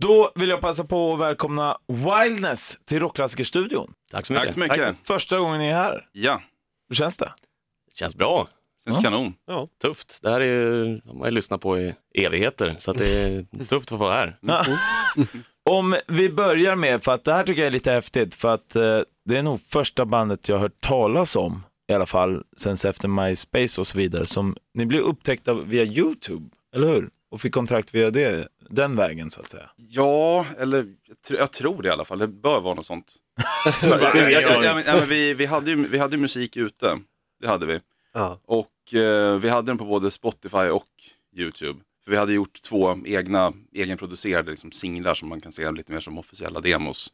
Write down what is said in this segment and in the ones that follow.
Då vill jag passa på att välkomna Wildness till Rockklassikerstudion. Tack så mycket. Tack så mycket. Första gången ni är här. Ja, Hur känns det? Det känns bra. känns Ja. kanon. Ja, tufft. Det här är har man ju lyssnat på i evigheter, så att det är tufft att vara här. Om vi börjar med, för att det här tycker jag är lite häftigt, för att eh, det är nog första bandet jag har hört talas om, i alla fall sen efter MySpace och så vidare, som ni blev upptäckta via YouTube, eller hur? Och fick kontrakt via det, den vägen så att säga. Ja, eller jag, tr- jag tror det i alla fall. Det bör vara något sånt. jag, jag, jag, ja, men- ja, men vi, vi, hade ju, vi hade ju musik ute. Det hade vi. Ja. Och eh, vi hade den på både Spotify och YouTube. För vi hade gjort två egna, egenproducerade liksom, singlar som man kan se lite mer som officiella demos.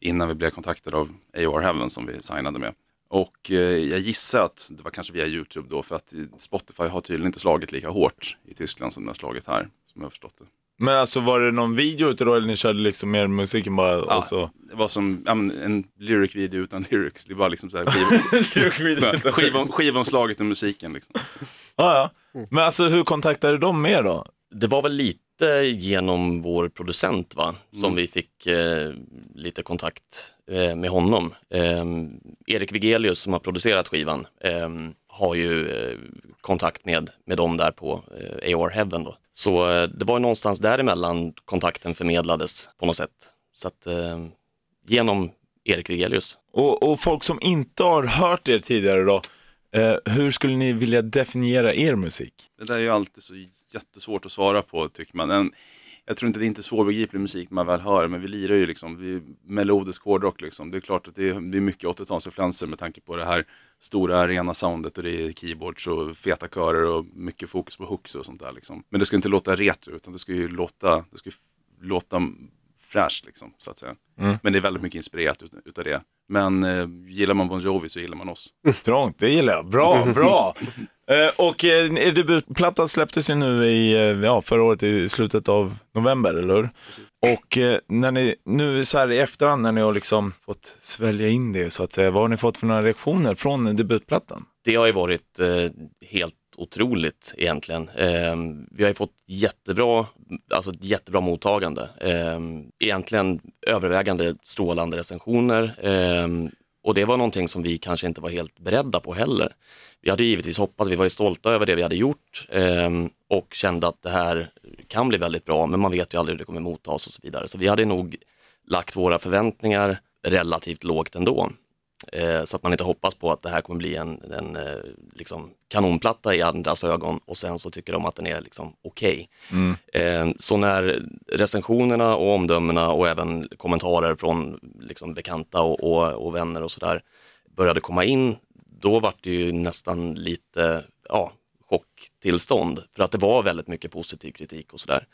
Innan vi blev kontaktade av AOR Heaven som vi signade med. Och eh, jag gissar att det var kanske via YouTube då för att Spotify har tydligen inte slagit lika hårt i Tyskland som det har slagit här. Som jag har förstått det. Men alltså var det någon video ute då, eller ni körde liksom mer musiken bara? Ja, Och så... Det var som ja, men en lyric video utan lyrics. Det var liksom så här skiv... Skivom, skivomslaget och musiken liksom. Ja, ja. Men alltså hur kontaktade de med då? Det var väl lite genom vår producent va, som vi fick eh, lite kontakt eh, med honom. Eh, Erik Vigelius som har producerat skivan eh, har ju eh, kontakt med, med dem där på eh, AOR Heaven. Då. Så eh, det var ju någonstans däremellan kontakten förmedlades på något sätt. Så att eh, genom Erik Vigelius. Och, och folk som inte har hört er tidigare då, eh, hur skulle ni vilja definiera er musik? Det där är ju alltid så jättesvårt att svara på tycker man. En, jag tror inte det är inte svårbegriplig musik man väl hör, men vi lirar ju liksom, vi melodisk hårdrock liksom. Det är klart att det är, det är mycket 80-talsinfluenser med tanke på det här stora arena soundet och det är keyboards och feta körer och mycket fokus på hooks och sånt där liksom. Men det ska inte låta retro, utan det ska ju låta, det ska ju låta fräscht liksom, så att säga. Men det är väldigt mycket inspirerat ut, utav det. Men eh, gillar man Bon Jovi så gillar man oss. Strångt, det gillar jag. Bra, bra. Eh, och eh, er debutplatta släpptes ju nu i, eh, ja, förra året i slutet av november, eller hur? Och eh, när ni, nu så här i efterhand när ni har liksom fått svälja in det så att säga, vad har ni fått för några reaktioner från debutplattan? Det har ju varit eh, helt otroligt egentligen. Eh, vi har ju fått jättebra, alltså ett jättebra mottagande. Eh, egentligen övervägande strålande recensioner. Eh, och det var någonting som vi kanske inte var helt beredda på heller. Vi hade givetvis hoppats, vi var ju stolta över det vi hade gjort eh, och kände att det här kan bli väldigt bra, men man vet ju aldrig hur det kommer mottas och så vidare. Så vi hade nog lagt våra förväntningar relativt lågt ändå. Eh, så att man inte hoppas på att det här kommer bli en, en eh, liksom kanonplatta i andras ögon och sen så tycker de att den är liksom okej. Eh, så när recensionerna och omdömena och även kommentarer från liksom bekanta och, och, och vänner och sådär började komma in, då var det ju nästan lite ja, chocktillstånd för att det var väldigt mycket positiv kritik och sådär.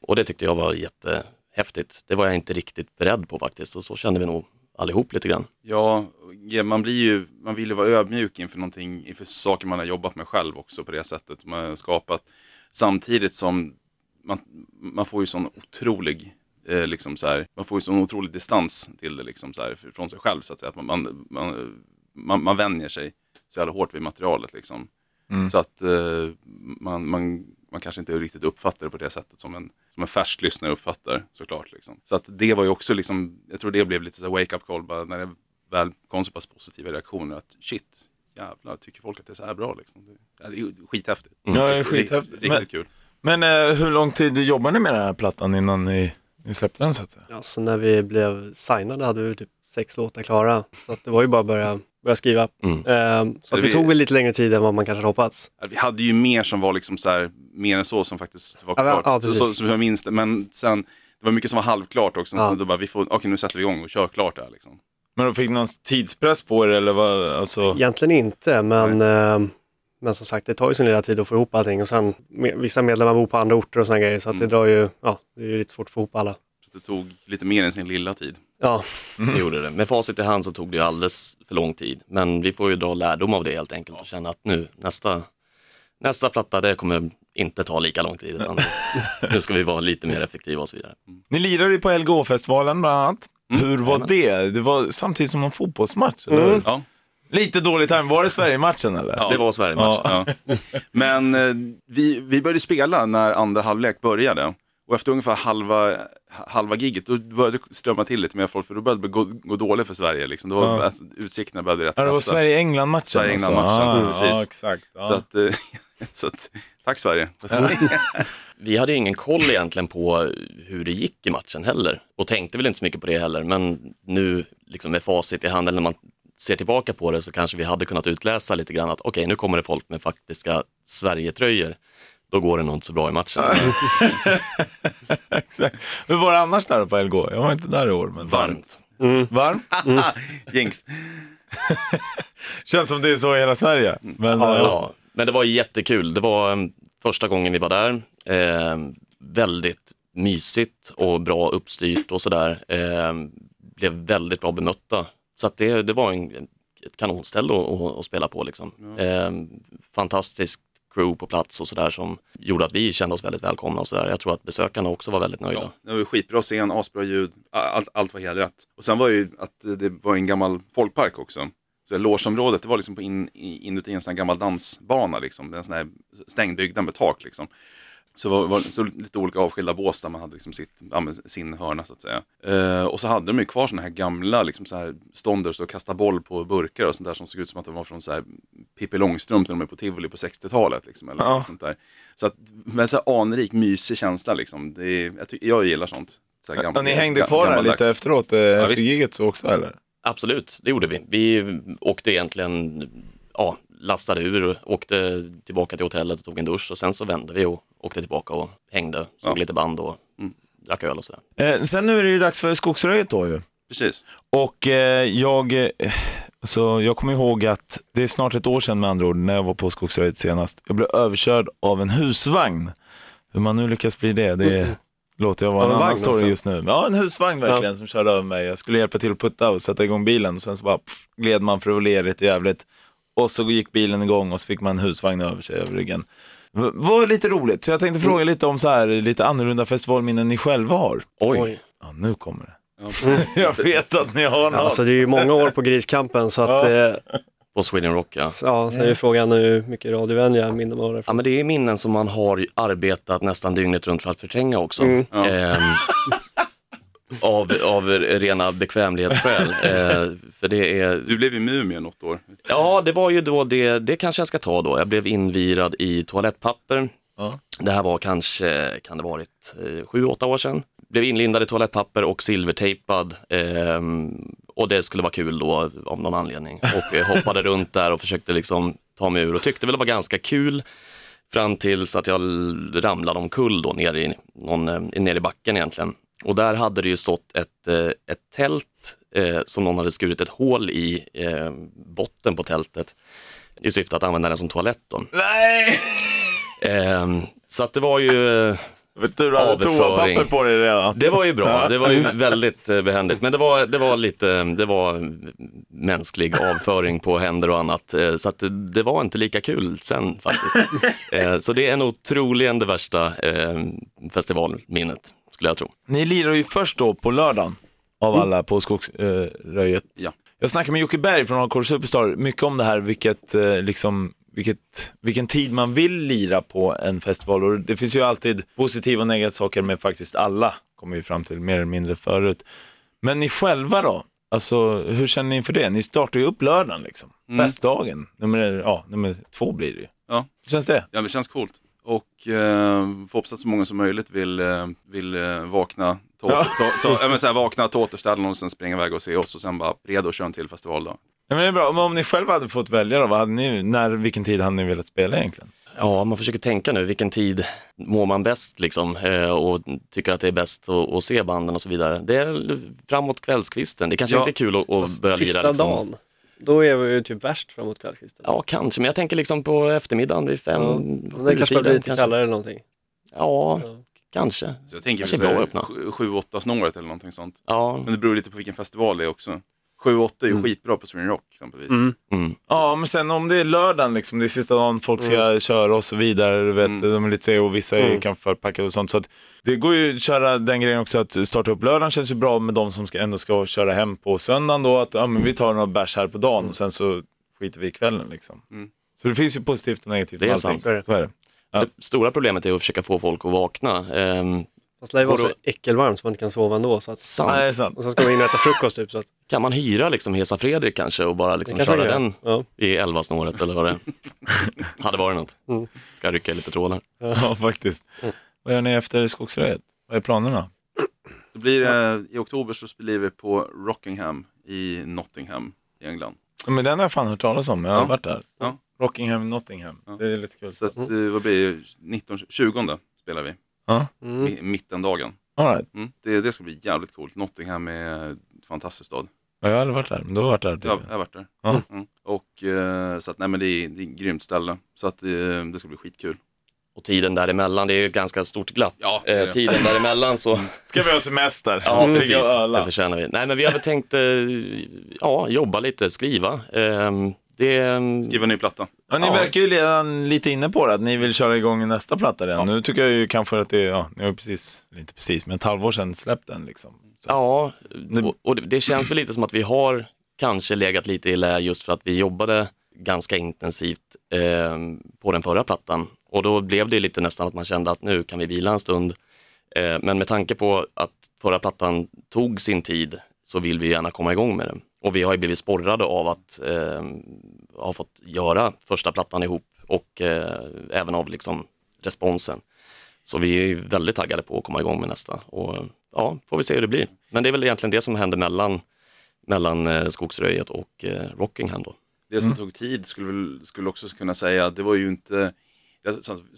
Och det tyckte jag var jättehäftigt. Det var jag inte riktigt beredd på faktiskt och så kände vi nog allihop lite grann. Ja, man blir ju, man vill ju vara ödmjuk inför någonting, inför saker man har jobbat med själv också på det sättet. Man har skapat samtidigt som man, man får ju sån otrolig, eh, liksom så här, man får ju sån otrolig distans till det liksom så här, från sig själv så att säga. Att man, man, man, man, man vänjer sig så jävla hårt vid materialet liksom. Så att eh, man, man, man kanske inte riktigt uppfattar det på det sättet som en, som en färsk lyssnare uppfattar såklart. Liksom. Så att det var ju också liksom, jag tror det blev lite så här wake up call bara när det väl kom så pass positiva reaktioner att shit, jävlar, tycker folk att det är så här bra liksom. Det, ja, är skithäftigt. Ja, det är skithäftigt. Riktigt, Men- riktigt kul. Men eh, hur lång tid jobbar ni med den här plattan innan ni, ni släppte den så att säga? Alltså när vi blev signade hade vi typ sex låtar klara. Så att det var ju bara att börja, börja skriva. Mm. Ehm, så det vi- tog väl lite längre tid än vad man kanske hoppats. Vi hade ju mer som var liksom så här, mer än så som faktiskt var Ja, klart. ja, så, precis. så, som jag minns det. Men sen, det var mycket som var halvklart också. Ja. Så då bara, vi får, okej nu sätter vi igång och kör klart det här liksom. Men då fick någon tidspress på er eller vad? Alltså... Egentligen inte, men, ehm, men som sagt det tar ju sin lilla tid att få ihop allting och sen vissa medlemmar bor på andra orter och sådana grejer så att det drar ju, ja det är ju lite svårt att få ihop alla. Det tog lite mer än sin lilla tid. Ja, Det gjorde det. Med facit i hand så tog det ju alldeles för lång tid. Men vi får ju dra lärdom av det helt enkelt och känna att nu, nästa, nästa platta, det kommer inte ta lika lång tid. Utan nu ska vi vara lite mer effektiva och så vidare. Ni lirade ju på LGO-festivalen bland annat. Hur var det? Det var samtidigt som en fotbollsmatch, eller hur? Ja. Lite dålig time. Var det Sverige-matchen eller? Ja. Det var Sverige-match. Ja. Ja. Men eh, vi, vi började spela när andra halvlek började. Och efter ungefär halva, halva giget då började det strömma till lite mer folk för då började det gå, gå dåligt för Sverige. Liksom. Då var, Ja. alltså, utsikterna började rätt Ja, det var. Sverige-England-matchen. Sverige-England-matchen, alltså. precis. Ja, exakt. Ja. Så att, eh, så att, tack Sverige. Vi hade ingen koll egentligen på hur det gick i matchen heller och tänkte väl inte så mycket på det heller. Men nu liksom med facit i hand, eller när man ser tillbaka på det så kanske vi hade kunnat utläsa lite grann att okej, nu kommer det folk med faktiska Sverige-tröjor. Då går det nog inte så bra i matchen. Exakt. Hur var det annars där på LG? Jag var inte där i år. Men Varmt. Varmt? Jinx. Känns som det är så i hela Sverige. Men, Ja, eh, ja. Men det var jättekul. Det var um, första gången vi var där. Eh, väldigt mysigt och bra uppstyrt och sådär. Eh, blev väldigt bra bemötta. Så att det, det var en, ett kanonställe att, att, att spela på. Liksom. Eh, fantastisk crew på plats och sådär som gjorde att vi kände oss väldigt välkomna och sådär. Jag tror att besökarna också var väldigt nöjda. Ja, det var skitbra scen, asbra ljud, allt, allt var helt rätt. Och sen var det ju att det var en gammal folkpark också. Så logeområdet, det var liksom på in, inuti en sån här gammal dansbana liksom. Det är en sån här stängd byggnad med tak liksom. Så var, var så lite olika avskilda bås där man hade liksom sitt, ja, sin hörna så att säga. Eh, och så hade de ju kvar såna här gamla liksom så här stånd och kasta boll på burkar och sånt där som såg ut som att de var från så här Pippi Långstrump när de är på Tivoli på 60-talet. Liksom, eller Ja. sånt där. Så att, men så här anrik, mysig känsla liksom. Det är, jag, ty- jag gillar sånt. Så här ja, ni hängde kvar där lite efteråt, eh, efter visst. giget så också eller? Absolut, det gjorde vi. Vi åkte egentligen, ja, lastade ur, åkte tillbaka till hotellet och tog en dusch och sen så vände vi och åkte tillbaka och hängde, såg Ja. lite band och Mm. drack öl och sådär. Eh, sen nu är det ju dags för skogsröjet då ju. Precis. Och eh, jag, eh, alltså, jag kommer ihåg att det är snart ett år sedan med andra ord, när jag var på Skogsröjet senast. Jag blev överkörd av en husvagn. Hur man nu lyckas bli det, det låter jag vara en en annan story också? just nu. Ja, en husvagn verkligen som körde över mig. Jag skulle hjälpa till att putta och sätta igång bilen och sen så bara pff, gled man för att le lite jävligt. Och så gick bilen igång och så fick man en husvagn över sig över ryggen. Var lite roligt, så jag tänkte fråga lite om så här, lite annorlunda festivalminnen ni själva har. Oj, Oj. Ja, nu kommer det. Ja. Jag vet att ni har något. Alltså det är ju många år på Griskampen så att, Ja. eh, på Sweden Rock ja. ja, sen är ju frågan hur mycket radiovänliga minnen man har Ja därifrån. men det är minnen som man har arbetat nästan dygnet runt för att förtränga också. Mm. Ja. Ehm, av, av rena bekvämlighetsskäl. Eh, för det är, Du blev ju mumie något år. ja det var ju då det, det kanske jag ska ta då. Jag blev invirad i toalettpapper. Ja. Det här var kanske, kan det varit, eh, sju, åtta år sedan. Blev inlindad i toalettpapper och silvertejpad. ehm, och det skulle vara kul då av någon anledning. Och eh, hoppade runt där och försökte liksom ta mig ur och tyckte väl det var ganska kul. Fram tills att jag ramlade omkull då ner i, någon, eh, ner i backen egentligen. Och där hade det ju stått ett, eh, ett tält eh, som någon hade skurit ett hål i eh, botten på tältet i syfte att använda den som toalett. Då. Nej! Ehm, så att det var ju, Vet du, du hade toapapper på dig redan. det var ju bra, det var ju väldigt eh, behändigt. Men det var, det var lite, det var mänsklig avföring på händer och annat. eh, Så att det, det var inte lika kul sen faktiskt. Eh, Så det är nog troligen det värsta eh, festivalminnet, skulle jag tro. Ni lirar ju först då på lördagen av alla på Skogsröjet. Ja. Jag snackade med Jocke Berg från Hardcore Superstar mycket om det här, vilket, eh, liksom, vilket, vilken tid man vill lira på en festival. Och det finns ju alltid positiva och negativa saker med faktiskt alla, kommer vi fram till mer eller mindre förut. Men ni själva då? Alltså, hur känner ni inför det? Ni startar ju upp lördagen liksom. Festdagen, nummer, ja, nummer två blir det ju. Ja. Hur känns det? Ja, det känns coolt. Och eh, hoppas att så många som möjligt vill, eh, vill eh, vakna, ta, Ja. ta, ta, ja, men så här, vakna, ta återställaren och sen springa iväg och se oss och sen bara redo att köra en till festival då. Ja, men det är bra. Men om ni själva hade fått välja då, vad hade ni, när, vilken tid hade ni velat spela egentligen? Ja, man försöker tänka nu, vilken tid mår man bäst liksom eh, och tycker att det är bäst att, att se banden och så vidare. Det är framåt kvällskvisten, det kanske Ja. inte är kul att, att börja Sista lira. Liksom. dagen, då är vi ju typ värst framåt kvällskvisten. Ja, kanske, men jag tänker liksom på eftermiddagen vid fem, Ja, det kanske blir lite kallare eller någonting. Ja, Ja. kanske. Så jag tänker Kanske väl bra att öppna. här, 7-8 snåret eller någonting sånt. Ja, Men det beror lite på vilken festival det är också. 7-8 är ju Mm. skitbra på Sweden Rock exempelvis. Mm. mm. Ja, men sen om det är lördagen, liksom, det är sista dagen folk ska köra och så vidare, du vet, Mm. de är lite sega och vissa är Mm. kanske förpackade och sånt. Så att det går ju att köra den grejen också, att starta upp lördagen känns ju bra med de som ska, ändå ska köra hem på söndagen då, att ja, men vi tar några bärs här på dagen och sen så skiter vi i kvällen liksom. Mm. Så det finns ju positivt och negativt Det är sant. Så är det. Ja. Det stora problemet är att försöka få folk att vakna. Fast det lär ju vara så äckelvarmt så man inte kan sova ändå. Så att, Sant. Nej, sant. och sen ska man in och äta frukost typ. Så att, Kan man hyra liksom Hesa Fredrik kanske och bara liksom kanske köra man den Ja. i elvasnåret eller vad det hade varit något. Mm. Ska rycka lite trådar. Ja, faktiskt. Vad gör ni efter skogsröjet? Vad är planerna? Det blir, eh, I oktober så spelar vi på Rockingham i Nottingham i England. Ja, Men den har jag fan hört talas om, jag har Ja. varit där. Ja. Rockingham, Nottingham. Ja. Det är lite kul. Så att, eh, vad blir det? 19, 20 spelar vi, Ja, mm. Mi- mittendagen. all right. Mm. Det, det ska bli jävligt coolt. Nottingham är en fantastisk stad. Ja, Jag har aldrig varit där, men du har varit där. Jag, tydligen. jag har varit där. Ja. Mm. Och eh, så att, nej men det är, det är ett grymt ställe. Så att eh, det ska bli skitkul. Och tiden däremellan, det är ju ett ganska stort glapp. Ja, det eh, tiden däremellan så, Ska vi ha semester? ja Ligga precis, det förtjänar vi. Nej men vi har väl tänkt, eh, ja, jobba lite, skriva. Ehm, det, Skriva en ny platta. Ja, ni verkar ju redan lite inne på det, att ni vill köra igång nästa platta redan. Nu tycker jag ju kanske att det är, ja, ni har precis, inte precis, men ett halvår sedan släppt den liksom. Så. Ja, och, och det, det känns väl lite som att vi har kanske legat lite i lä just för att vi jobbade ganska intensivt eh, på den förra plattan. Och då blev det lite nästan att man kände att nu kan vi vila en stund. Eh, men med tanke på att förra plattan tog sin tid så vill vi gärna komma igång med den. Och vi har ju blivit sporrade av att eh, ha fått göra första plattan ihop och eh, även av liksom responsen. Så vi är ju väldigt taggade på att komma igång med nästa och ja, får vi se hur det blir. Men det är väl egentligen det som händer mellan, mellan eh, Skogsröjet och eh, Rockingham då. Det som tog tid skulle väl skulle också kunna säga att det var ju inte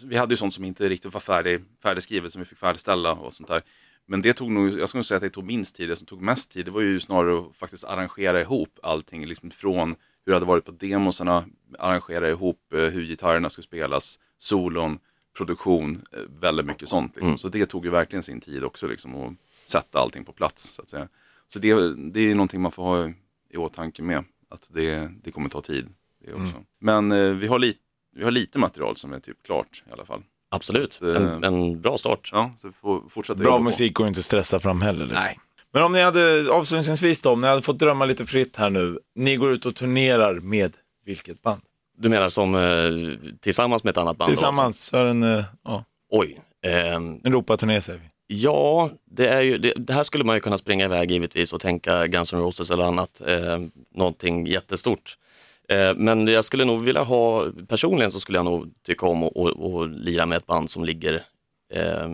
Vi hade ju sånt som inte riktigt var färdig, färdigskrivet som vi fick färdigställa och sånt där. Men det tog nog, jag skulle säga att det tog minst tid. Det som tog mest tid det var ju snarare att faktiskt arrangera ihop allting liksom från hur det hade varit på demosarna, arrangera ihop eh, hur gitarrerna skulle spelas, solon, produktion, eh, väldigt mycket sånt. Liksom. Så det tog ju verkligen sin tid också liksom att sätta allting på plats så att säga. Så det, det är någonting man får ha i åtanke med, att det, det kommer ta tid. Det också. Men eh, vi, har li, vi har lite material som är typ klart i alla fall. Absolut, Det- en, en bra start. Ja, så får fortsätta Bra jobba på. musik går ju inte att stressa fram heller. Liksom. Nej. Men om ni hade, avslutningsvis då, om ni hade fått drömma lite fritt här nu. Ni går ut och turnerar med vilket band? Du menar som eh, tillsammans med ett annat band? då, Alltså? Tillsammans för en, eh, ja, Oj. ehm, en Europaturné säger vi. Ja, det, är ju, det, det här skulle man ju kunna springa iväg givetvis och tänka Guns N' Roses eller annat, eh, någonting jättestort. Eh, men jag skulle nog vilja ha, personligen så skulle jag nog tycka om att att- att lira med ett band som ligger eh,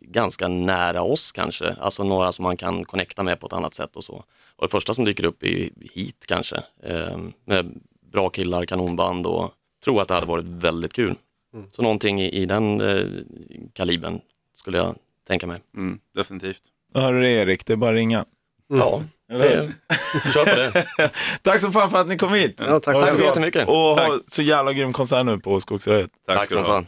ganska nära oss kanske, alltså några som man kan connecta med på ett annat sätt och så. Och det första som dyker upp är Heat kanske, eh, med bra killar, kanonband och tror att det hade varit väldigt kul. Så någonting i, i den eh, kalibern skulle jag tänka mig. Mm, definitivt. Hör du det Erik, det är bara att ringa. Ja, det, kör på det. Tack så fan för att ni kom hit. Ja, tack. Tack så jättemycket. Och ha så jävla grym konsert nu på Skogsröjet. Tack, Tack ha. fan.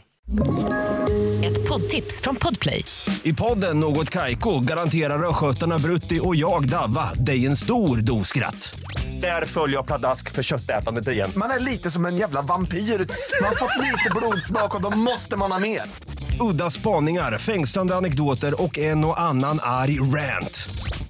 Ett poddtips från Podplay. I podden Något Kaiko garanterar östgötarna Brutti och jag, Davva, dig en stor dos skratt. Där följer jag pladask för köttätandet igen. Man är lite som en jävla vampyr. Man har fått lite blodsmak och då måste man ha mer. Udda spaningar, fängslande anekdoter och en och annan arg rant.